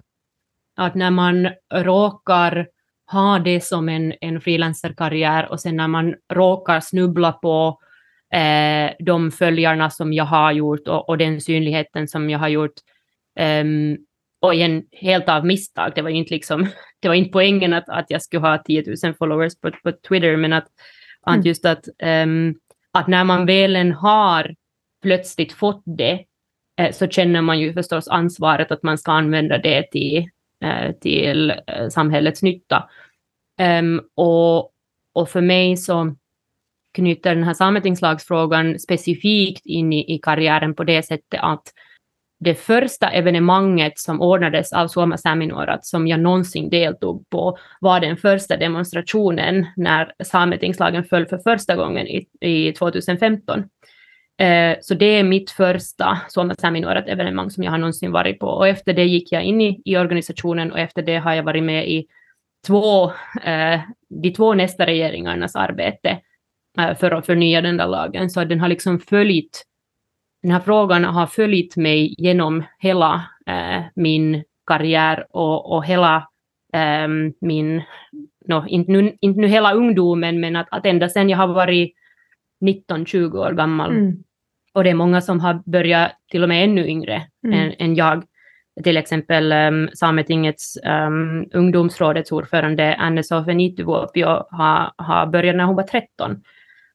att när man råkar ha det som en, en frilanserkarriär och sen när man råkar snubbla på eh, de följarna som jag har gjort och, och den synligheten som jag har gjort. Um, och igen, helt av misstag. Det var inte, liksom, det var inte poängen att, att jag skulle ha 10 000 followers på, på Twitter, men att, mm. just att, um, att när man väl har plötsligt fått det, eh, så känner man ju förstås ansvaret att man ska använda det till, eh, till eh, samhällets nytta. Ehm, och, och för mig så knyter den här sametingslagsfrågan specifikt in i, i karriären på det sättet att det första evenemanget som ordnades av Suoma Saminorat som jag någonsin deltog på var den första demonstrationen när sametingslagen föll för första gången i, i 2015. Eh, så det är mitt första Suoma Saminorat-evenemang som jag har någonsin varit på och efter det gick jag in i, i organisationen och efter det har jag varit med i två, eh, de två nästa regeringarnas arbete Eh, för att förnya den där lagen. Så den har liksom följt, den här frågan har följt mig genom hela äh, min karriär och, och hela äh, min, no, inte, nu, inte nu hela ungdomen, men att, att ända sedan jag har varit 19-20 år gammal. Mm. Och det är många som har börjat till och med ännu yngre mm. än, än, jag. Till exempel um, Sametingets um, ungdomsrådets ordförande Anne Sofenituvuopio har, har börjat när hon var 13.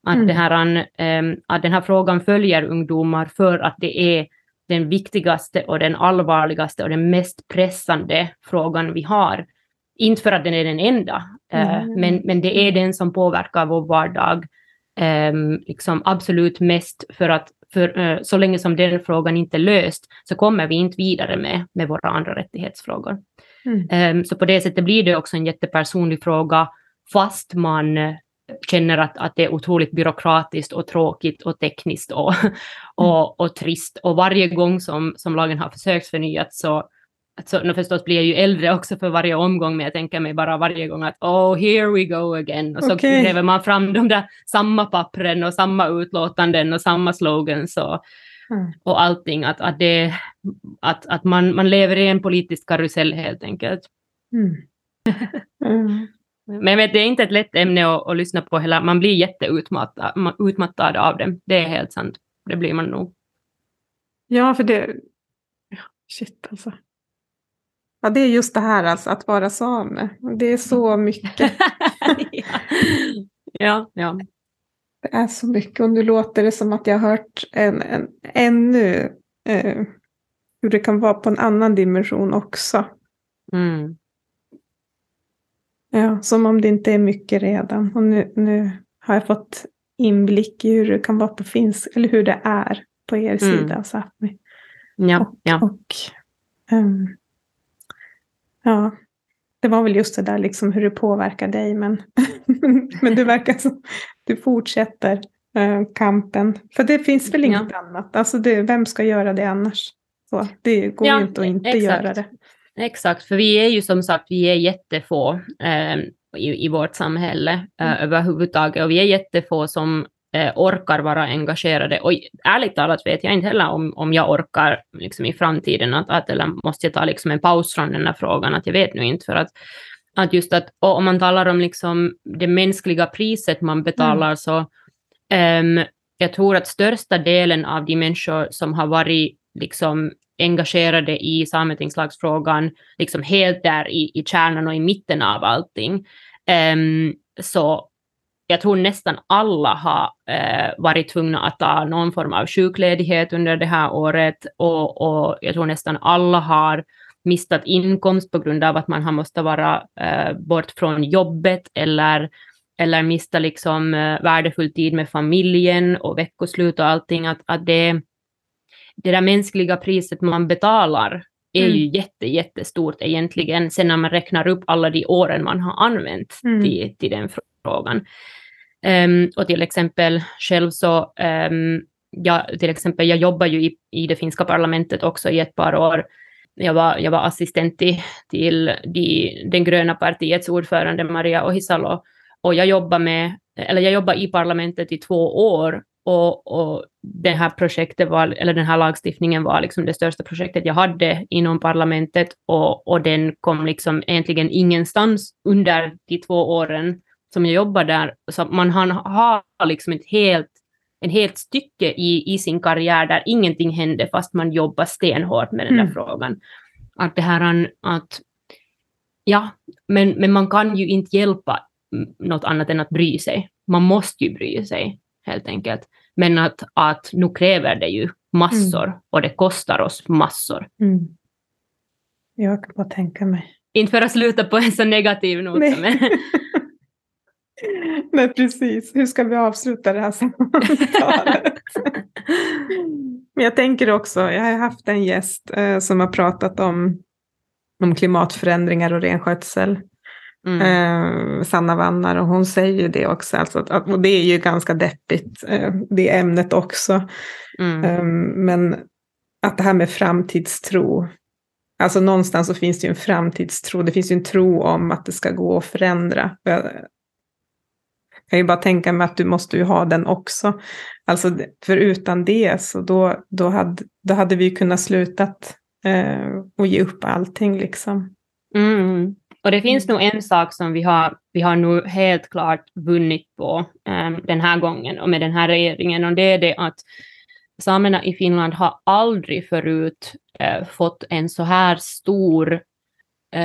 Att, mm. här, um, att den här frågan följer ungdomar för att det är den viktigaste och den allvarligaste och den mest pressande frågan vi har. Inte för att den är den enda, eh, mm. men, men det är den som påverkar vår vardag um, liksom absolut mest för att för, uh, så länge som den frågan inte är löst så kommer vi inte vidare med, med våra andra rättighetsfrågor. Mm. Um, så på det sättet blir det också en jättepersonlig fråga fast man känner att, att det är otroligt byråkratiskt och tråkigt och tekniskt och, mm. och, och trist. Och varje gång som, som lagen har försökt förnyas så, så nu förstås blir jag ju äldre också för varje omgång, men jag tänker mig bara varje gång att oh, here we go again. Och så okay. gräver man fram de där samma pappren och samma utlåtanden och samma slogans och, mm. och allting. Att, att, det, att, att man, man lever i en politisk karusell helt enkelt. Mm. mm. Men jag vet, det är inte ett lätt ämne att, att lyssna på heller. Man blir jätteutmattad utmattad av det. Det är helt sant. Det blir man nog. Ja, för det... Shit alltså. Ja, det är just det här alltså, att vara same. Det är så mycket. ja. ja, ja. Det är så mycket och nu låter det som att jag har hört en, en, ännu eh, hur det kan vara på en annan dimension också. Mm. Ja, som om det inte är mycket redan. Och nu, nu har jag fått inblick i hur det kan vara på finsk, eller hur det är på er mm. sida av Sápmi. Ja, och, ja. Och, um, ja, det var väl just det där liksom hur det påverkar dig, men, men det verkar som du fortsätter uh, kampen. För det finns väl inget ja. annat, alltså det, vem ska göra det annars? Så, det går ja, ju inte att inte exakt. göra det. Exakt, för vi är ju som sagt, vi är jättefå eh, i, i vårt samhälle eh, mm. överhuvudtaget och vi är jättefå som eh, orkar vara engagerade. Och ärligt talat vet jag inte heller om, om jag orkar liksom, i framtiden, att, att, eller måste jag ta liksom, en paus från den här frågan, att jag vet nu inte, för att, att just att om man talar om liksom, det mänskliga priset man betalar mm. så um, jag tror att största delen av de människor som har varit liksom engagerade i sametingslagsfrågan, liksom helt där i, i kärnan och i mitten av allting. Um, så jag tror nästan alla har uh, varit tvungna att ta någon form av sjukledighet under det här året och, och jag tror nästan alla har mistat inkomst på grund av att man har måste vara uh, bort från jobbet eller eller mista liksom uh, värdefull tid med familjen och veckoslut och allting, att, att det, det där mänskliga priset man betalar är mm. ju jätte, jättestort egentligen, sen när man räknar upp alla de åren man har använt mm. till, till den frågan. Um, och till exempel själv så, um, jag, till exempel, jag jobbar ju i, i det finska parlamentet också i ett par år. Jag var, jag var assistent till, till de, den gröna partiets ordförande Maria Ohisalo och jag jobbar med, eller jag jobbar i parlamentet i två år och, och det här projektet var, eller den här lagstiftningen var liksom det största projektet jag hade inom parlamentet och, och den kom liksom egentligen ingenstans under de två åren som jag jobbade där. Så man har liksom ett helt, en helt stycke i, i sin karriär där ingenting hände fast man jobbar stenhårt med den där mm. frågan. Att det här att, ja, men, men man kan ju inte hjälpa något annat än att bry sig. Man måste ju bry sig helt enkelt. Men att, att nu kräver det ju massor mm. och det kostar oss massor. Mm. Jag kan bara tänka mig. Inte för att sluta på en så negativ not. Nej. Men... Nej, precis. Hur ska vi avsluta det här samtalet? men jag tänker också, jag har haft en gäst eh, som har pratat om, om klimatförändringar och renskötsel. Mm. Eh, Sanna Vannar och hon säger ju det också, alltså att, och det är ju ganska deppigt eh, det ämnet också. Mm. Eh, men att det här med framtidstro, alltså någonstans så finns det ju en framtidstro, det finns ju en tro om att det ska gå att förändra. Jag kan ju bara tänka mig att du måste ju ha den också. Alltså för utan det så då, då, hade, då hade vi kunnat slutat eh, och ge upp allting liksom. Mm. Och det finns mm. nog en sak som vi har, vi har nu helt klart vunnit på um, den här gången och med den här regeringen och det är det att samerna i Finland har aldrig förut uh, fått en så här stor uh,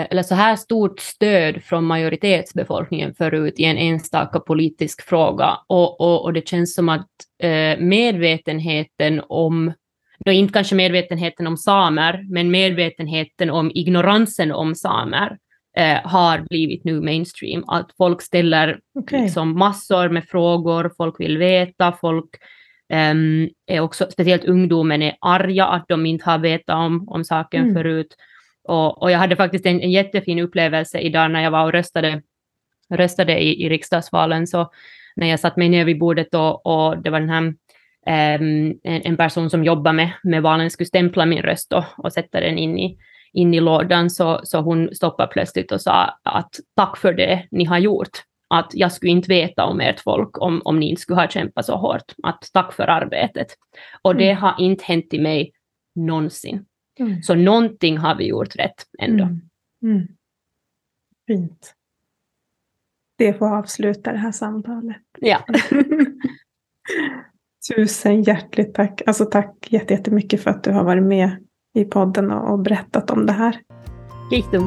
eller så här stort stöd från majoritetsbefolkningen förut i en enstaka politisk fråga. Och, och, och det känns som att uh, medvetenheten om då inte kanske medvetenheten om samer, men medvetenheten om ignoransen om samer eh, har blivit nu mainstream. Att folk ställer okay. liksom massor med frågor, folk vill veta, folk um, är också, speciellt ungdomen är arga att de inte har vetat om, om saken mm. förut. Och, och jag hade faktiskt en, en jättefin upplevelse idag när jag var och röstade, röstade i, i riksdagsvalen. Så när jag satt mig ner vid bordet och, och det var den här um, en, en, person som jobbar med, med valen skulle stämpla min röst och, och sätta den in i, in i lådan så, så hon stoppade plötsligt och sa att tack för det ni har gjort. Att jag skulle inte veta om ert folk om, om ni inte skulle ha kämpat så hårt. Att tack för arbetet. Och det mm. har inte hänt i mig någonsin. Mm. Så någonting har vi gjort rätt ändå. Mm. mm. Fint. Det får avsluta det här samtalet. Ja. Tusen hjärtligt tack. Alltså tack jättemycket för att du har varit med i podden och berättat om det här. Kiitos.